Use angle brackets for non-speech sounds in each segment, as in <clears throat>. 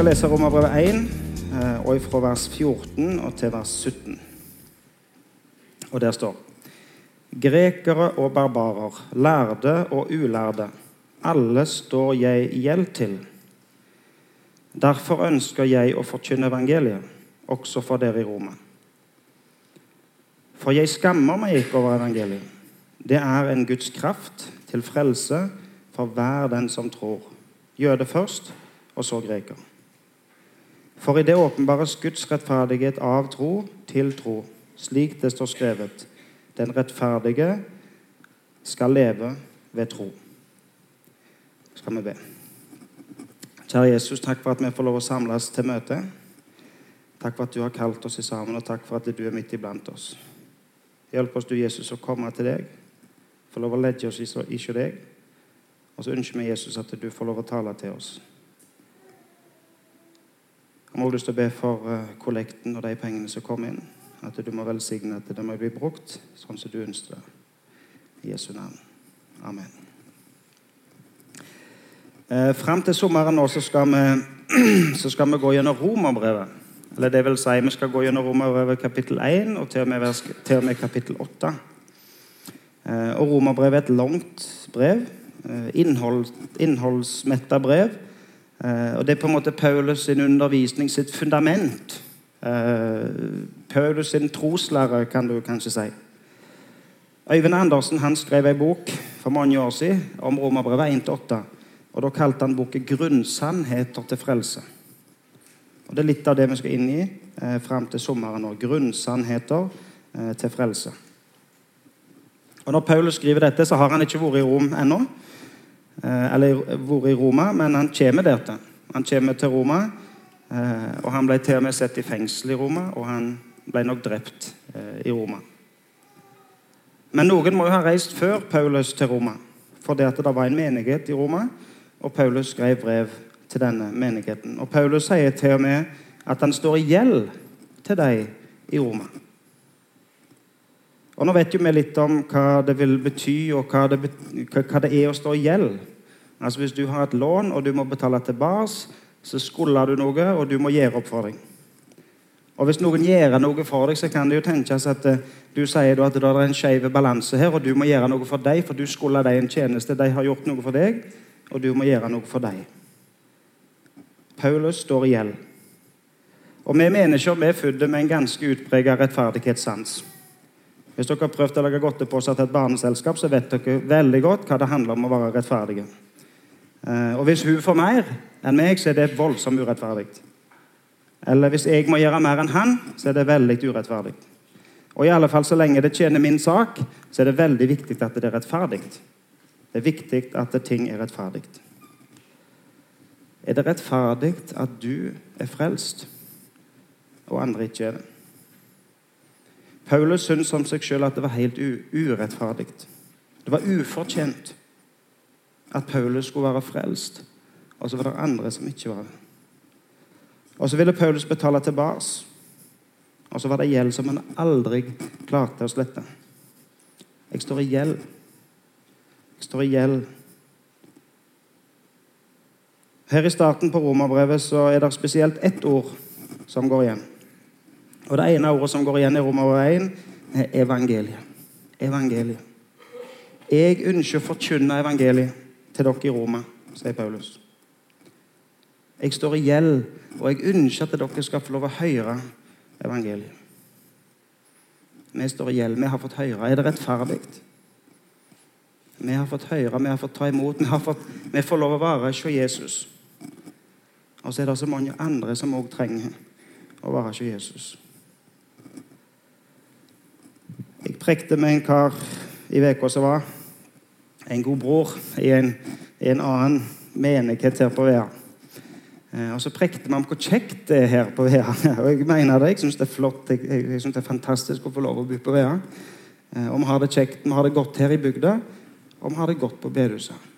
skal lese Romerbrevet 1, eh, og fra vers 14 og til vers 17. Og der står Grekere og barbarer, lærde og ulærde, alle står jeg i gjeld til. Derfor ønsker jeg å forkynne evangeliet, også for dere i Roma. For jeg skammer meg ikke over evangeliet. Det er en Guds kraft til frelse for hver den som tror. Jøde først, og så greker. For i det åpenbares Guds rettferdighet av tro til tro, slik det står skrevet. Den rettferdige skal leve ved tro. Skal vi be. Kjære Jesus, takk for at vi får lov å samles til møte. Takk for at du har kalt oss sammen, og takk for at du er midt iblant oss. Hjelp oss, du Jesus, å komme til deg. Få lov å legge oss i deg. Og så ønsker vi Jesus at du får lov å tale til oss. Jeg må lyst til å be for eh, kollekten og de pengene som kommer inn. At du må velsigne at det må bli brukt sånn som du ønsker det. I Jesu navn. Amen. Eh, Fram til sommeren nå så skal, vi, <clears throat> så skal vi gå gjennom Romerbrevet. Eller det vil si, vi skal gå gjennom Romerbrevet kapittel 1 og til og med, til og med kapittel 8. Eh, og Romerbrevet er et langt brev. Eh, innhold, innholdsmetta brev. Eh, og det er på en måte Paulus sin undervisning sitt fundament. Eh, Paulus sin troslære, kan du kanskje si. Øyvind Andersen han skrev en bok for mange år siden om Romerbrevet 1-8. og Da kalte han boken 'Grunnsannheter til frelse'. Og Det er litt av det vi skal inn i eh, fram til sommeren nå. Grunnsannheter eh, til frelse. Og Når Paulus skriver dette, så har han ikke vært i Rom ennå. Eh, eller vært i Roma, men han kommer til. Han kommer til Roma, eh, og han ble til og med satt i fengsel i Roma, og han ble nok drept eh, i Roma. Men noen må jo ha reist før Paulus til Roma, for det at det var en menighet i Roma, og Paulus skrev brev til denne menigheten. Og Paulus sier til og med at han står i gjeld til dem i Roma. Og Nå vet jo vi litt om hva det vil bety, og hva det, hva det er å stå i gjeld. Altså Hvis du har et lån og du må betale tilbake, så skulder du noe, og du må gjøre opp for deg. Og Hvis noen gjør noe for deg, så kan det jo tenkes at uh, du sier at det er en skeiv balanse her, og du må gjøre noe for deg, for du skulder dem en tjeneste. De har gjort noe for deg, og du må gjøre noe for dem. Paulus står i gjeld. Og Vi mennesker vi er født med en ganske utpreget rettferdighetssans. Hvis dere har prøvd å lage seg til et barneselskap, så vet dere veldig godt hva det handler om å være rettferdige. Eh, og hvis hun får mer enn meg, så er det voldsomt urettferdig. Eller hvis jeg må gjøre mer enn han, så er det veldig urettferdig. Og i alle fall så lenge det tjener min sak, så er det veldig viktig at det er rettferdig. Det er viktig at ting er rettferdig. Er det rettferdig at du er frelst, og andre ikke er det? Paulus syntes om seg sjøl at det var helt urettferdig. Det var ufortjent at Paulus skulle være frelst, og så var det andre som ikke var det. Og så ville Paulus betale tilbake, og så var det gjeld som han aldri klarte å slette. Jeg står i gjeld. Jeg står i gjeld. Her i starten på romerbrevet så er det spesielt ett ord som går igjen. Og Det ene ordet som går igjen i Romer 1, er evangeliet. Evangeliet. Jeg ønsker å forkynne evangeliet til dere i Roma, sier Paulus. Jeg står i gjeld, og jeg ønsker at dere skal få lov å høre evangeliet. Vi står i gjeld. Vi har fått høre. Er det rettferdig? Vi har fått høre, vi har fått ta imot, vi, fått, vi får lov å være hos Jesus. Og så er det så mange andre som òg trenger å være hos Jesus. Jeg prekte med en kar i uka som var. En god bror i en, i en annen menighet her på Vea. Eh, og Så prekte vi om hvor kjekt det er her på Vea. <laughs> Og jeg mener det, jeg syns det er flott, jeg, jeg synes det er fantastisk å få lov å bo på Vea. Eh, og vi har det kjekt, vi har det godt her i bygda, og vi har det godt på bedehuset.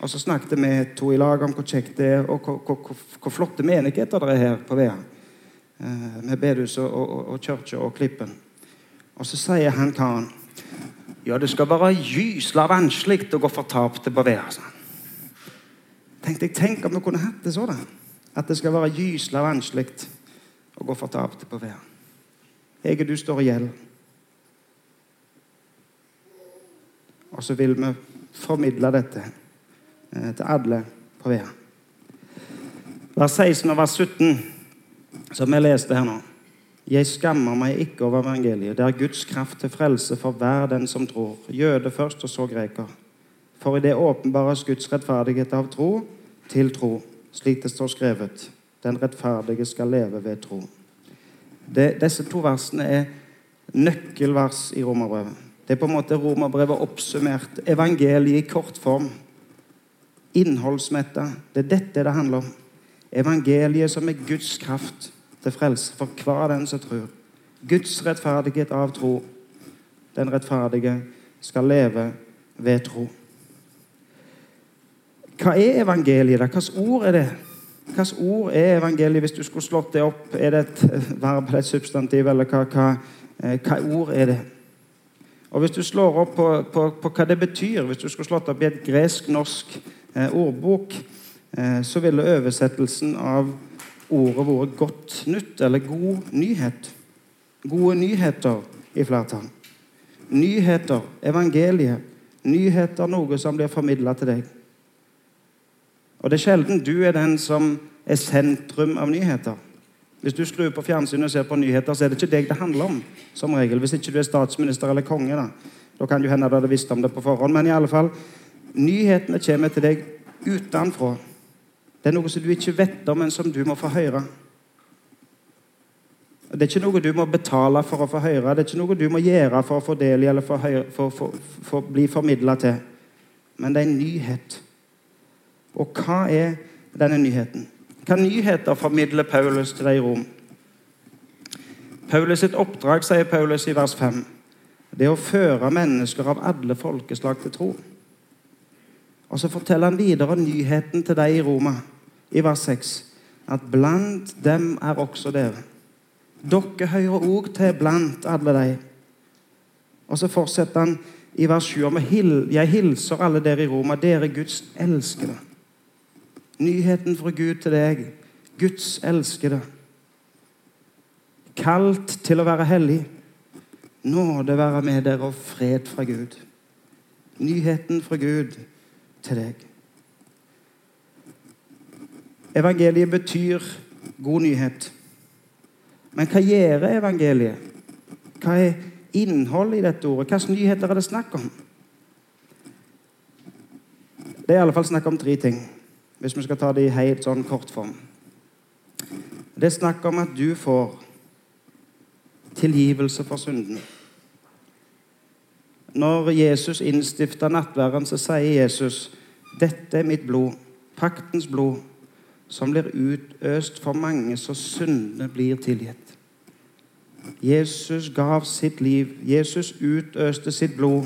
Og så snakket vi to i lag om hvor kjekt det er, og hvor, hvor, hvor flotte menigheter det er her på Vea. Eh, med bedehuset og, og, og kirka og Klippen. Og så sier han karen ja, det skal være gysla vanskelig å gå fortapt på været. Tenkte jeg, Tenk om vi kunne hatt det sånn. At det skal være gysla vanskelig å gå fortapt på vei. Jeg og du står i gjeld. Og så vil vi formidle dette eh, til alle på veien. Vers 16 og vers 17, som vi leste her nå. Jeg skammer meg ikke over evangeliet. Det er Guds kraft til frelse for hver den som tror. Jøde først, og så greker. For i det åpenbares Guds rettferdighet av tro til tro, slik det står skrevet. Den rettferdige skal leve ved tro. Det, disse to versene er nøkkelvers i romerbrevet. Det er på en måte romerbrevet oppsummert. Evangeliet i kort form. Innholdsmetta. Det er dette det handler om. Evangeliet som er Guds kraft til frelse for hver den som tror. Guds rettferdighet av tro. Den rettferdige skal leve ved tro. Hva er evangeliet? da? Hvilke ord er det? Hvilke ord er evangeliet, hvis du skulle slått det opp? Er det et verb eller et substantiv, eller hva, hva, eh, hva ord er det? Og Hvis du slår opp på, på, på hva det betyr, hvis du skulle slått opp i et gresk-norsk eh, ordbok, eh, så ville oversettelsen av ordet vært 'godt nytt' eller 'god nyhet'. Gode nyheter i flertall. Nyheter, evangeliet. Nyheter, noe som blir formidla til deg. Og det er sjelden du er den som er sentrum av nyheter. Hvis du skrur på fjernsynet og ser på nyheter, så er det ikke deg det handler om. som regel. Hvis ikke du er statsminister eller konge. Da Da kan det hende du hadde visst om det på forhånd. Men i alle fall, nyhetene kommer til deg utenfra. Det er noe som du ikke vet om, men som du må få høre. Det er ikke noe du må betale for å få høre. Det er ikke noe du må gjøre for å få del i eller for, for, for, for bli formidla til. Men det er en nyhet. Og hva er denne nyheten? Hva nyheter formidler Paulus til deg i Rom? Paulus sitt oppdrag, sier Paulus i vers 5, det er å føre mennesker av alle folkeslag til tro. Og Så forteller han videre nyheten til deg i Roma, i vers 6, at blant dem er også dere. Dere hører òg til blant alle de. Og så fortsetter han i vers 7 om jeg hilser alle dere i Roma, dere Guds elskede. Nyheten fra Gud til deg. Guds elskede. Kalt til å være hellig. Nåde være med dere og fred fra Gud. Nyheten fra Gud til deg. Evangeliet betyr god nyhet. Men hva gjør evangeliet? Hva er innholdet i dette ordet? Hvilke nyheter er det snakk om? Det er i alle fall snakk om tre ting hvis vi skal ta det i helt sånn kort form. Det er snakk om at du får tilgivelse for synden. Når Jesus innstifter nattværen, så sier Jesus dette er mitt blod, paktens blod, som blir utøst for mange, så syndene blir tilgitt. Jesus gav sitt liv. Jesus utøste sitt blod,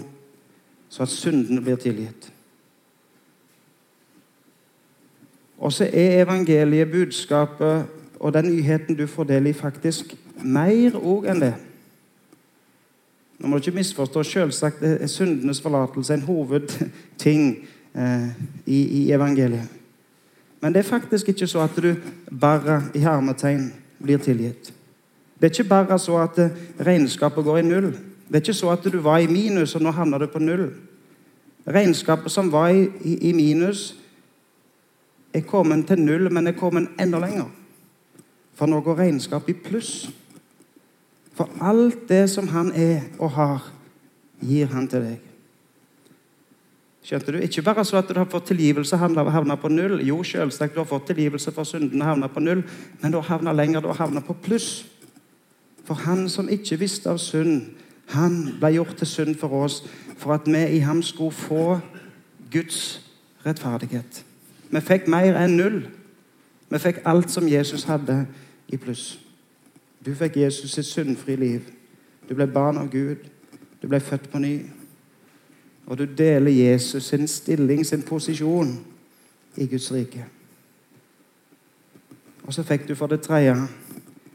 så at syndene blir tilgitt. Og så er evangeliet, budskapet og den nyheten du får del i, faktisk mer òg enn det. Nå må du ikke misforstå. Selvsagt er syndenes forlatelse en hovedting eh, i, i, evangeliet. Men det er faktisk ikke så at du bare i hermetegn blir tilgitt. Det er ikke bare så at eh, regnskapet går i null. Det er ikke så at du var i minus, og nå havner du på null. Regnskapet som var i, i, i minus, er kommet til null, men er kommet enda lenger. For nå går regnskapet i pluss. For alt det som han er og har, gir han til deg. Skjønte du? Ikke bare så at du har fått tilgivelse og havna på null. Jo, selvsagt, du har fått tilgivelse for synden og havna på null, men du har havna lenger, du har havna på pluss. For han som ikke visste av synd, han ble gjort til synd for oss, for at vi i ham skulle få Guds rettferdighet. Vi fikk mer enn null. Vi fikk alt som Jesus hadde, i pluss. Du fikk Jesus sitt syndfrie liv. Du ble barn av Gud. Du ble født på ny. Og du deler Jesus sin stilling, sin posisjon, i Guds rike. Og så fikk du for det tredje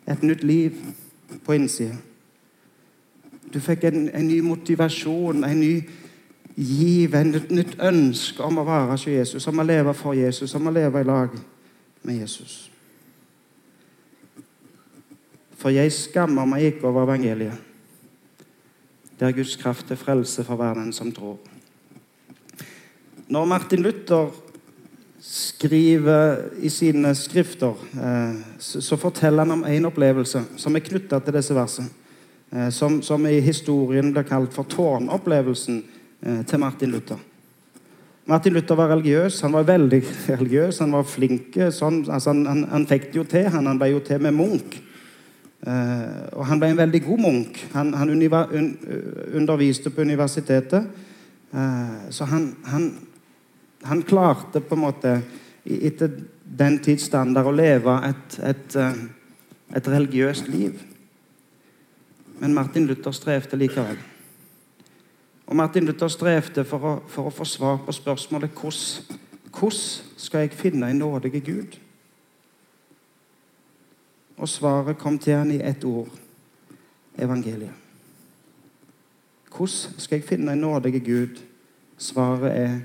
et nytt liv på innsida. Du fikk en, en, ny motivasjon, en ny giv, et nytt ønske om å være hos Jesus, om å leve for Jesus, om å leve i lag med Jesus. For jeg skammer meg ikke over evangeliet. Det er Guds kraft til frelse for hver den som tror. Når Martin Luther skriver i sine skrifter, eh, så forteller han om en opplevelse som er knytta til disse versene. Eh, som, som, i historien blir kalt for tårnopplevelsen eh, til Martin Luther. Martin Luther var religiøs. Han var veldig <laughs> religiøs, han var flink. Sånn, altså han, han, han, fikk det jo til. Han, han ble jo til med munk. Og han ble en veldig god munk. Han, underviste på universitetet. så han, han klarte på en måte etter den tids standard å leve et, et, eh, et religiøst liv. Men Martin Luther strevde likevel. Og Martin Luther strevde for å, for å få svar på spørsmålet hvordan skal jeg finne en nådige Gud? Og svaret kom til han i ett ord evangeliet. Hvordan skal jeg finne en nådige Gud? Svaret er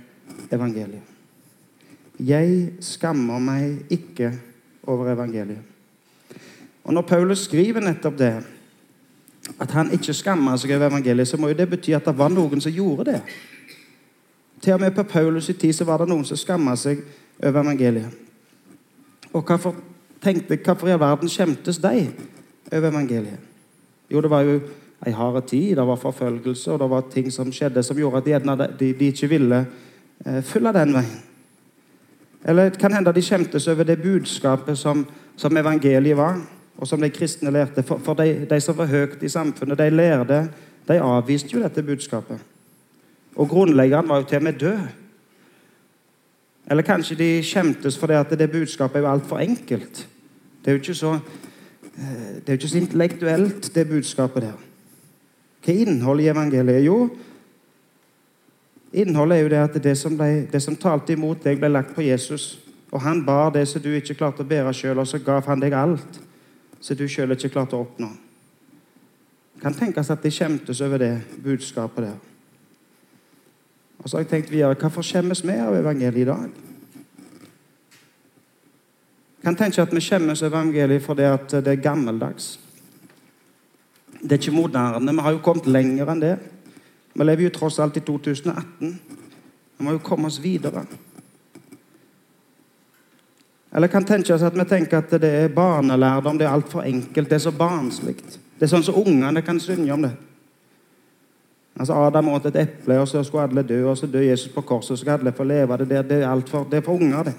evangeliet. Jeg skammer meg ikke over evangeliet. Og Når Paulus skriver nettopp det, at han ikke skammer seg over evangeliet, så må jo det bety at det var noen som gjorde det. Til og med på Paulus' i tid så var det noen som skamma seg over evangeliet. Og hvorfor tenkte, hvorfor i all verden skjemtes de over evangeliet? Jo, det var jo ei hard tid, det var forfølgelse, og det var ting som skjedde som gjorde at de, de, de ikke ville Eh, følge den veien. Eller det kan hende de skjemtes over det budskapet som, som, evangeliet var, og som de kristne lærte. For, for de, de, som var høyt i samfunnet, de lærte de avviste jo dette budskapet. Og grunnleggeren var jo til og med død. Eller kanskje de skjemtes fordi at det budskapet er jo altfor enkelt. Det er jo ikke så, eh, jo ikke så intellektuelt, det budskapet der. Hva er innholdet i evangeliet? Jo, Innholdet er jo det at det som, ble, det som talte imot deg, ble lagt på Jesus. Og han bar det som du ikke klarte å bære sjøl, og så gav han deg alt som du sjøl ikke klarte å oppnå. Kan tenkes at de skjemtes over det budskapet der. Og så har jeg tenkt videre Hvorfor skjemmes vi av evangeliet i dag? Kan tenke at vi skjemmes over evangeliet fordi det er gammeldags. Det er ikke moderne. Vi har jo kommet lenger enn det. Vi lever jo tross alt i 2018. Vi må jo komme oss videre. Eller kan tenke oss at vi tenker at det er barnelærdom, det er altfor enkelt, det er så barnslig. Det er sånn som ungene kan synge om det. Altså Adam åt et eple, og så skulle alle dø, og så døde Jesus på korset, og så skal alle få leve. Det, det, det er alt for, det er for unger, det.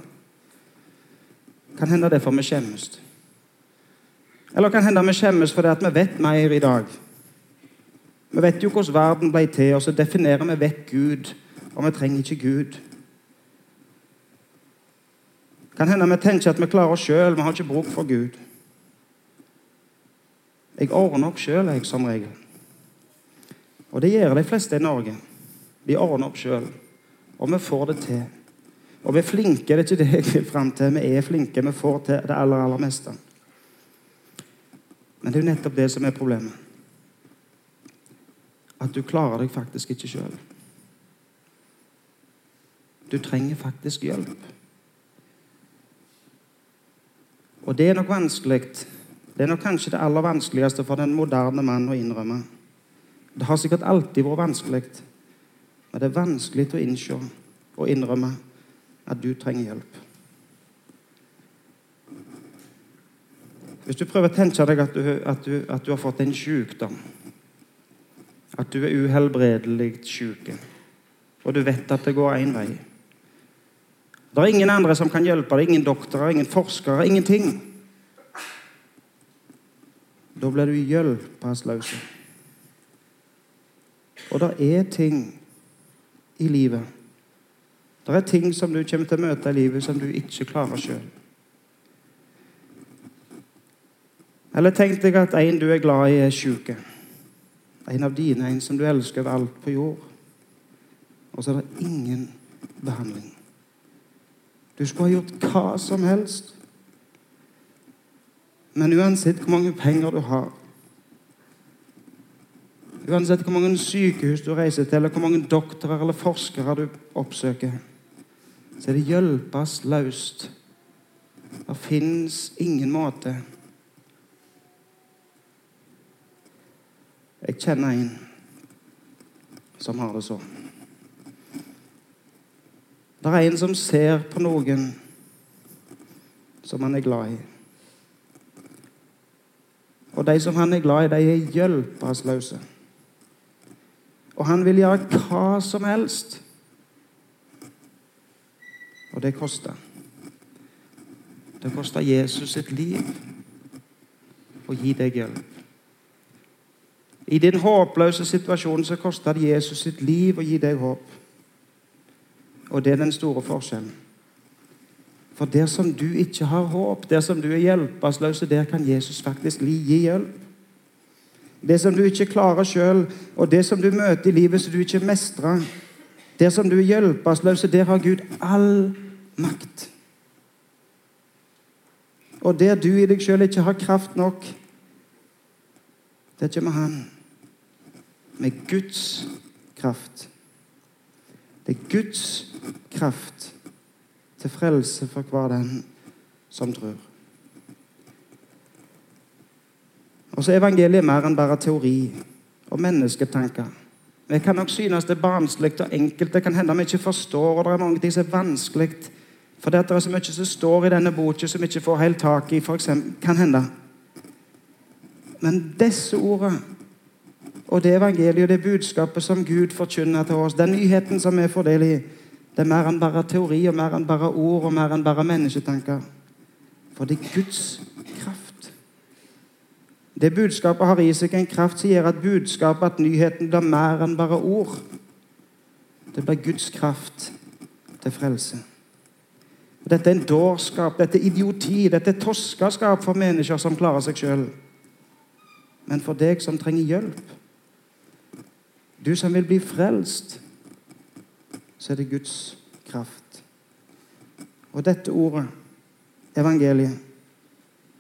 Kan hende det er for vi skjemmes. Eller kan hende vi skjemmes fordi vi vet mer i dag. Vi vet jo hvordan verden ble til, og så definerer vi vekk Gud. Og vi trenger ikke Gud. Kan hende vi tenker at vi klarer oss sjøl, vi har ikke bruk for Gud. Jeg ordner opp sjøl, jeg, som regel. Og det gjør de fleste i Norge. De ordner opp sjøl. Og vi får det til. Og vi er flinke, det er ikke det jeg vil fram til. Vi er flinke, vi får til det aller, aller meste. Men det er jo nettopp det som er problemet at du klarer deg faktisk ikke sjøl. Du trenger faktisk hjelp. Og det er nok vanskelig. Det er nok kanskje det aller vanskeligste for den moderne mann å innrømme. Det har sikkert alltid vært vanskelig, men det er vanskelig å innse og innrømme at du trenger hjelp. Hvis du prøver å tenke deg at du, at du, at du har fått en sykdom at du er uhelbredelig syk, og du vet at det går én vei. Det er ingen andre som kan hjelpe deg, ingen doktorer, ingen forskere, ingenting. Da blir du hjelpeløs. Og det er ting i livet Det er ting som du kommer til å møte i livet som du ikke klarer sjøl. Eller tenk deg at en du er glad i, er sjuk en av dine, en som du elsker over alt på jord. Og så er det ingen behandling. Du skulle ha gjort hva som helst. Men uansett hvor mange penger du har, uansett hvor mange sykehus du reiser til, eller hvor mange doktorer eller forskere du oppsøker, så er det hjelpes løst. Det fins ingen måte Jeg kjenner en som har det så. Det er en som ser på noen som han er glad i. Og de som han er glad i, de er hjelpeløse. Og han vil gjøre hva som helst. Det koster. Det koster Jesus sitt liv å gi deg hjelp. I din håpløse situasjon så koster det Jesus sitt liv å gi deg håp. Og det er den store forskjellen. For der som du ikke har håp, der som du er hjelpeløs, der kan Jesus faktisk gi hjelp. Det som du ikke klarer sjøl, og det som du møter i livet som du ikke mestrer, der som du er hjelpeløs, der har Gud all makt. Og der du i deg sjøl ikke har kraft nok, der kommer Han med Guds kraft. Det er Guds kraft til frelse for hver den som tror. Og så er evangeliet mer enn bare teori og mennesketanker. Vi kan nok synes det er barnslig og enkelt. Det kan hende vi ikke forstår, og det er mange ting som er vanskelig. For det er så mye som står i denne boka som vi ikke får helt tak i, for eksempel, kan hende. Men disse ordene og det evangeliet og det budskapet som Gud forkynner til oss, den nyheten som vi får del i, det er mer enn bare teori og mer enn bare ord og mer enn bare mennesketanker. For det er Guds kraft. Det budskapet har i seg en kraft som gjør at budskapet, at nyheten, blir mer enn bare ord. Det blir Guds kraft til frelse. Dette er en dårskap, dette er idioti, dette er toskaskap for mennesker som klarer seg sjøl. Men for deg som trenger hjelp, du som vil bli frelst, så er det Guds kraft. Og dette ordet, evangeliet,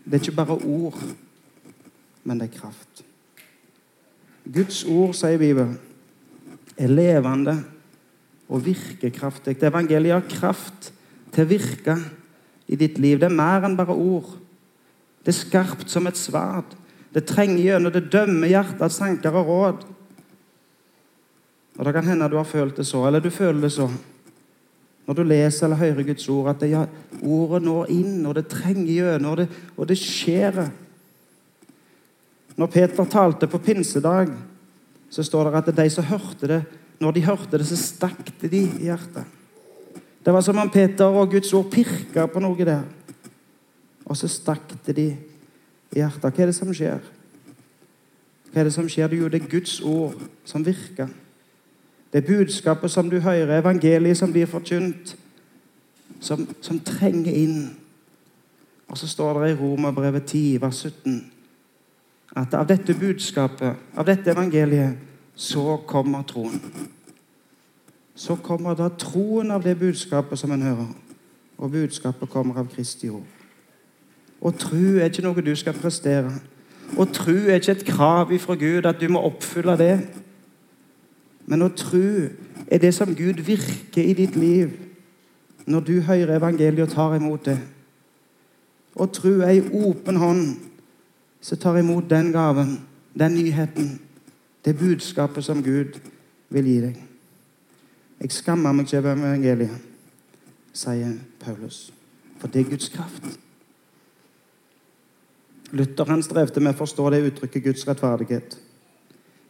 det er ikke bare ord, men det er kraft. Guds ord, sier Bibelen, er levende og virkekraftig. Evangeliet har kraft til å virke i ditt liv. Det er mer enn bare ord. Det er skarpt som et sverd. Det trenger gjennom, det dømmer hjertets tanker og råd. Og Det kan hende du har følt det så, eller du føler det så når du leser eller hører Guds ord, at det, ja, ordet når inn, og det trenger gjennom, og det, og det skjer. Når Peter talte på pinsedag, så står det at det er de som hørte det, når de hørte det, så stakk det de i hjertet. Det var som om Peter og Guds ord pirka på noe der. Og så stakk det de i hjertet. Hva er det som skjer? Hva er det som skjer? Det er Jo, det Guds ord som virker. Det er budskapet som du hører, evangeliet som blir forkynt, som, som trenger inn. Og så står det i Romerbrevet 10, vers 17, at av dette budskapet, av dette evangeliet, så kommer troen så kommer da troen av det budskapet som en hører. Og budskapet kommer av Kristi ord. Og tro er ikke noe du skal prestere. Og tro er ikke et krav ifra Gud at du må oppfylle det. Men å tro er det som Gud virker i ditt liv når du hører evangeliet og tar imot det. Å tro er ei åpen hånd som tar imot den gaven, den nyheten, det budskapet som Gud vil gi deg. Jeg skammer meg ikke over evangeliet, sier Paulus. For det er Guds kraft. Luther han strevde med å forstå det uttrykket Guds rettferdighet.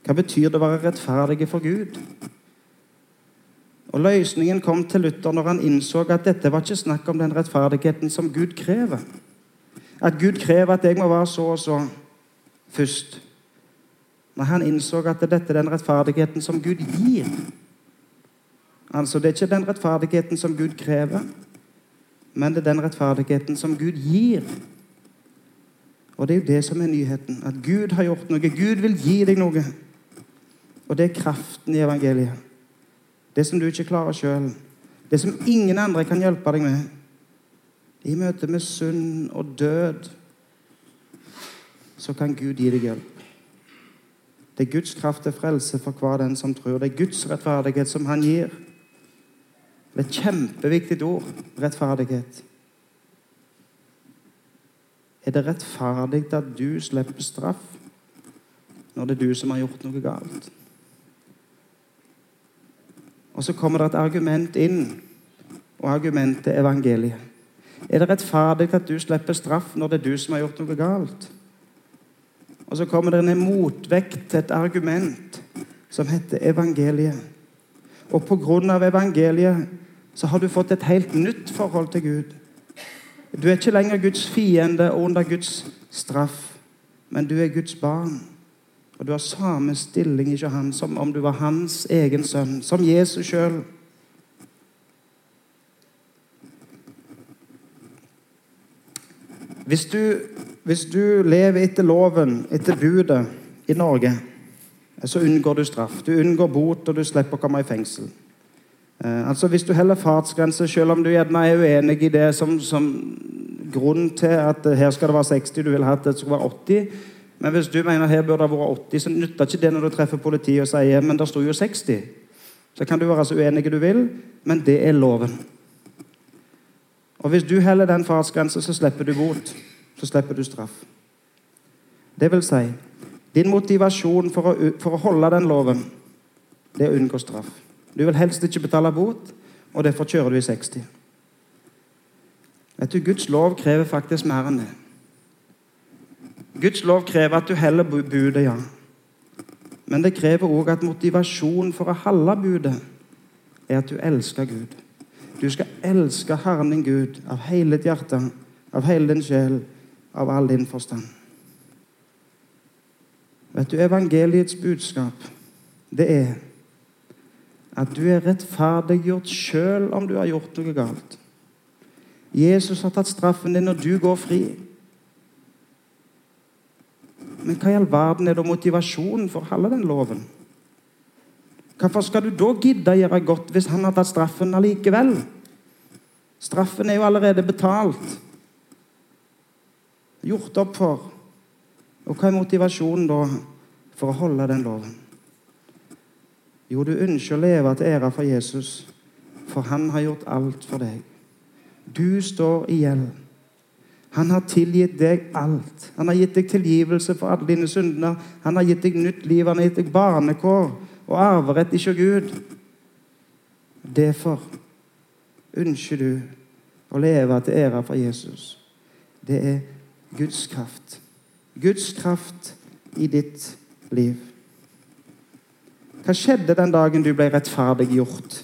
Hva betyr det å være rettferdige for Gud? Og Løsningen kom til Luther når han innså at dette var ikke snakk om den rettferdigheten som Gud krever. At Gud krever at jeg må være så og så først. Når han innså at dette er den rettferdigheten som Gud gir. Altså, Det er ikke den rettferdigheten som Gud krever, men det er den rettferdigheten som Gud gir. Og det er jo det som er nyheten. At Gud har gjort noe. Gud vil gi deg noe. Og det er kraften i evangeliet. Det som du ikke klarer sjøl. Det som ingen andre kan hjelpe deg med. I møte med synd og død så kan Gud gi deg hjelp. Det er Guds kraft til frelse for hver den som tror. Det er Guds rettferdighet som han gir. Det er et kjempeviktig ord rettferdighet. Er det rettferdig at du slipper straff? når det er du som har gjort noe galt. Og så kommer det et argument inn, og argumentet evangeliet. Er det rettferdig at du slipper straff når det er du som har gjort noe galt? Og så kommer det en motvekt til et argument som heter evangeliet. Og på grunn av evangeliet så har du fått et helt nytt forhold til Gud. Du er ikke lenger Guds fiende og under Guds straff, men du er Guds barn. Og du har samme stilling i han som om du var hans egen sønn, som Jesus sjøl. Hvis hvis du lever etter loven, etter budet i Norge, så unngår du straff. Du unngår bot, og du slipper å komme i fengsel. Eh, altså Hvis du heller fartsgrense, selv om du gjerne er uenig i det som, som grunn til at her skal det være 60, du vil ha at det skal være 80 Men hvis du mener her burde det vært 80, så nytter ikke det når du treffer politiet og sier men det sto jo 60. Så kan du være så uenig du vil, men det er loven. Og hvis du heller den fartsgrensen, så slipper du bot. Så slipper du straff. Det vil si, din motivasjon for å, for å holde den loven, det er å unngå straff. Du vil helst ikke betale bot, og derfor kjører du i 60. Vet du, Guds lov krever faktisk mer enn det. Guds lov krever at du heller budet, ja. Men det krever òg at motivasjonen for å holde budet er at du elsker Gud. Du skal elske Herren din Gud av hele ditt hjerte, av hele din sjel, av all din forstand. Vet du, Evangeliets budskap, det er at du er rettferdiggjort sjøl om du har gjort noe galt. Jesus har tatt straffen din, og du går fri. Men hva i all verden er da motivasjonen for å holde den loven? Hvorfor skal du da gidde å gjøre godt hvis han har tatt straffen allikevel? Straffen er jo allerede betalt. Gjort opp for. Og hva er motivasjonen da for å holde den loven? Jo, du ønsker å leve til ære for Jesus, for han har gjort alt for deg. Du står i gjeld. Han har tilgitt deg alt. Han har gitt deg tilgivelse for alle dine synder. Han har gitt deg nytt liv, han har gitt deg barnekår og arverett ikke Gud. Derfor ønsker du å leve til ære for Jesus. Det er Guds kraft. Guds kraft i ditt liv. Hva skjedde den dagen du ble rettferdiggjort?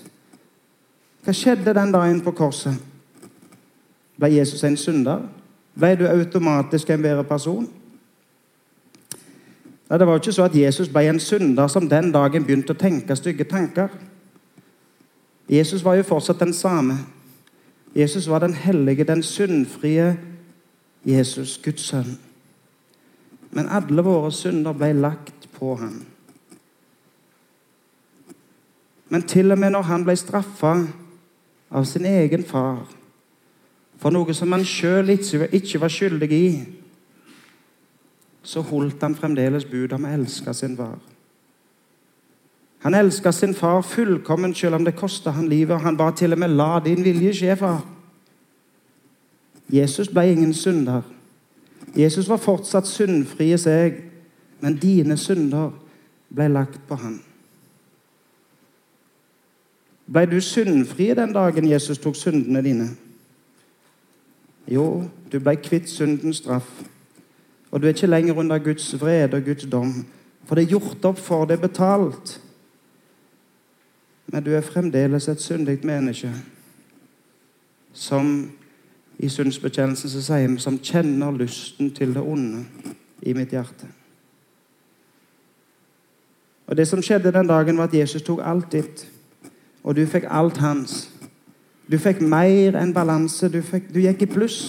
Hva skjedde den dagen på korset? Ble Jesus en synder? Ble du automatisk en bedre person? Nei, Det var jo ikke så at Jesus ble en synder som den dagen begynte å tenke stygge tanker. Jesus var jo fortsatt den samme. Jesus var den hellige, den syndfrie Jesus, Guds sønn. Men alle våre synder ble lagt på ham. Men til og med når han ble straffa av sin egen far for noe som han sjøl ikke var skyldig i, så holdt han fremdeles budet om å elske sin far. Han elska sin far fullkomment selv om det kosta han livet. og Han ba til og med 'la din vilje skje, far'. Jesus ble ingen synder. Jesus var fortsatt syndfri i seg, men dine synder ble lagt på han. Ble du syndfri den dagen Jesus tok syndene dine? Jo, du ble kvitt syndens straff. Og du er ikke lenger under Guds vrede og Guds dom. For det er gjort opp for, er betalt. Men du er fremdeles et syndig menneske som i syndsbekjennelsen så sier vi som kjenner lysten til det onde i mitt hjerte. Og Det som skjedde den dagen, var at Jesus tok alt ditt og du fikk alt hans. Du fikk mer enn balanse. Du, fikk, du gikk i pluss.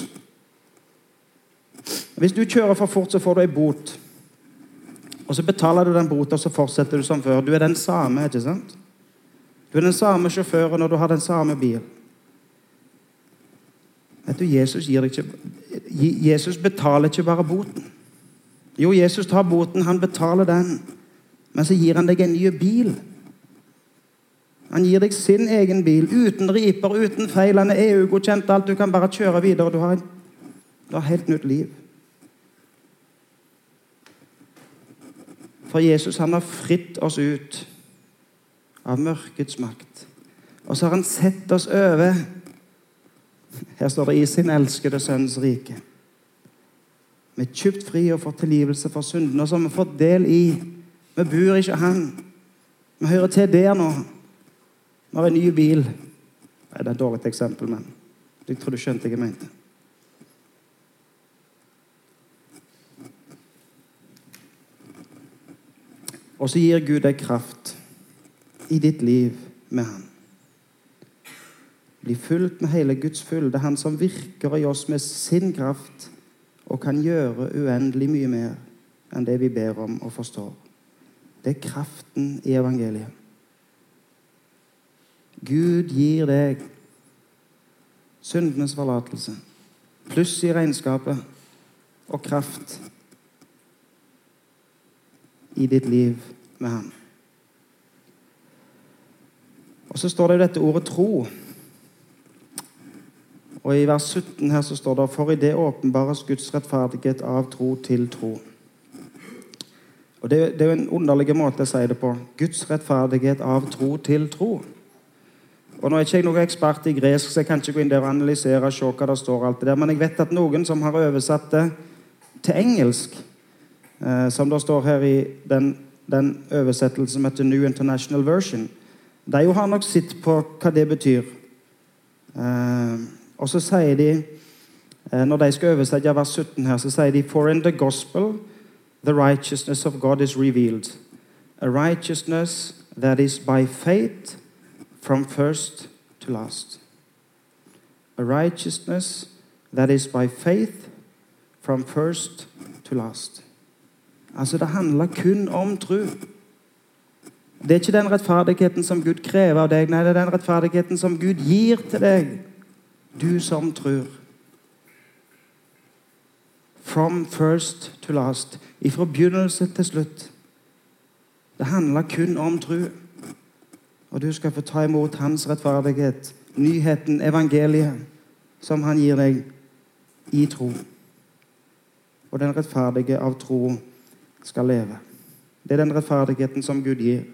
Hvis du kjører for fort, så får du ei bot. Og Så betaler du den bota, og så fortsetter du som før. Du er den samme. ikke sant? Du er den samme sjåføren når du har den samme bil. Vet du, Jesus, ikke, Jesus betaler ikke bare boten. Jo, Jesus tar boten, han betaler den. Men så gir han deg en ny bil. Han gir deg sin egen bil, uten riper, uten feil. Han er EU-godkjent. alt. Du kan bare kjøre videre. Du har, et helt nytt liv. For Jesus han har fritt oss ut av mørkets makt. Og så har han sett oss over Her står det 'i sin elskede sønns rike'. Vi er kjøpt fri og får tilgivelse for syndene, og så har vi fått del i. Vi bor ikke han. Vi hører til der nå. Vi har en ny bil. Nei, Det er et dårlig eksempel, men jeg tror du skjønte hva jeg mente. Og så gir Gud deg kraft i ditt liv med Han. Bli fulgt med hele Guds full. Det er Han som virker i oss med sin kraft og kan gjøre uendelig mye mer enn det vi ber om og forstår. Det er kraften i evangeliet. Gud gir deg syndenes forlatelse, pluss i regnskapet og kraft i ditt liv med ham. Og Så står det jo dette ordet 'tro'. Og I vers 17 her så står det 'For i det åpenbares Guds rettferdighet av tro til tro'. Og det, det er jo en underlig måte å si det på. Guds rettferdighet av tro til tro. Og Nå er ikke jeg noen ekspert i gresk, så jeg kan ikke gå inn der og analysere og se hva det står. alt det der, Men jeg vet at noen som har oversatt det til engelsk, eh, som det står her i den, den oversettelsen som heter New International Version, de har nok sett på hva det betyr. Eh, og så sier de, eh, når de skal oversette vers 17 her, så sier de For in the gospel the righteousness of God is revealed. A righteousness that is by faith from first to last. A righteousness that is by faith from first to last. Altså, det handler kun om tro. Det er ikke den rettferdigheten som Gud krever av deg, nei, det er den rettferdigheten som Gud gir til deg, du som tror. From first to last. Ifra begynnelse til slutt. Det handler kun om tro. Og du skal få ta imot hans rettferdighet, nyheten, evangeliet, som han gir deg i tro. Og den rettferdige av tro skal leve. Det er den rettferdigheten som Gud gir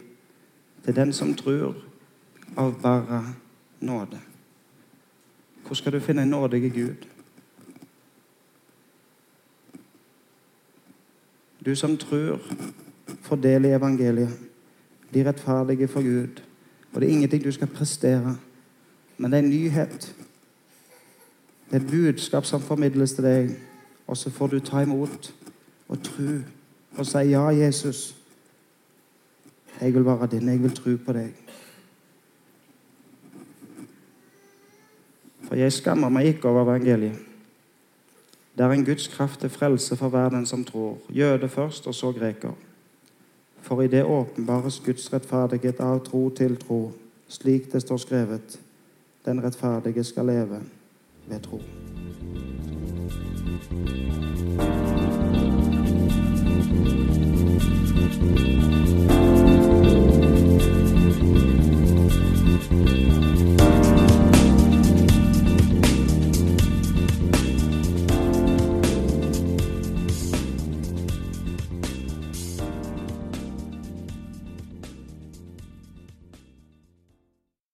til den som tror av bare nåde. Hvor skal du finne en nådige Gud? Du som tror, får del i evangeliet. De rettferdige for Gud. Og det er ingenting du skal prestere, men det er en nyhet. Det er et budskap som formidles til deg, og så får du ta imot og tro og si ja, Jesus. Jeg vil være din. Jeg vil tro på deg. For jeg skammer meg ikke over evangeliet. Det er en Guds kraft til frelse for hver den som tror. Jøde først, og så greker. For i det åpenbares Guds rettferdighet av tro til tro, slik det står skrevet. Den rettferdige skal leve ved tro.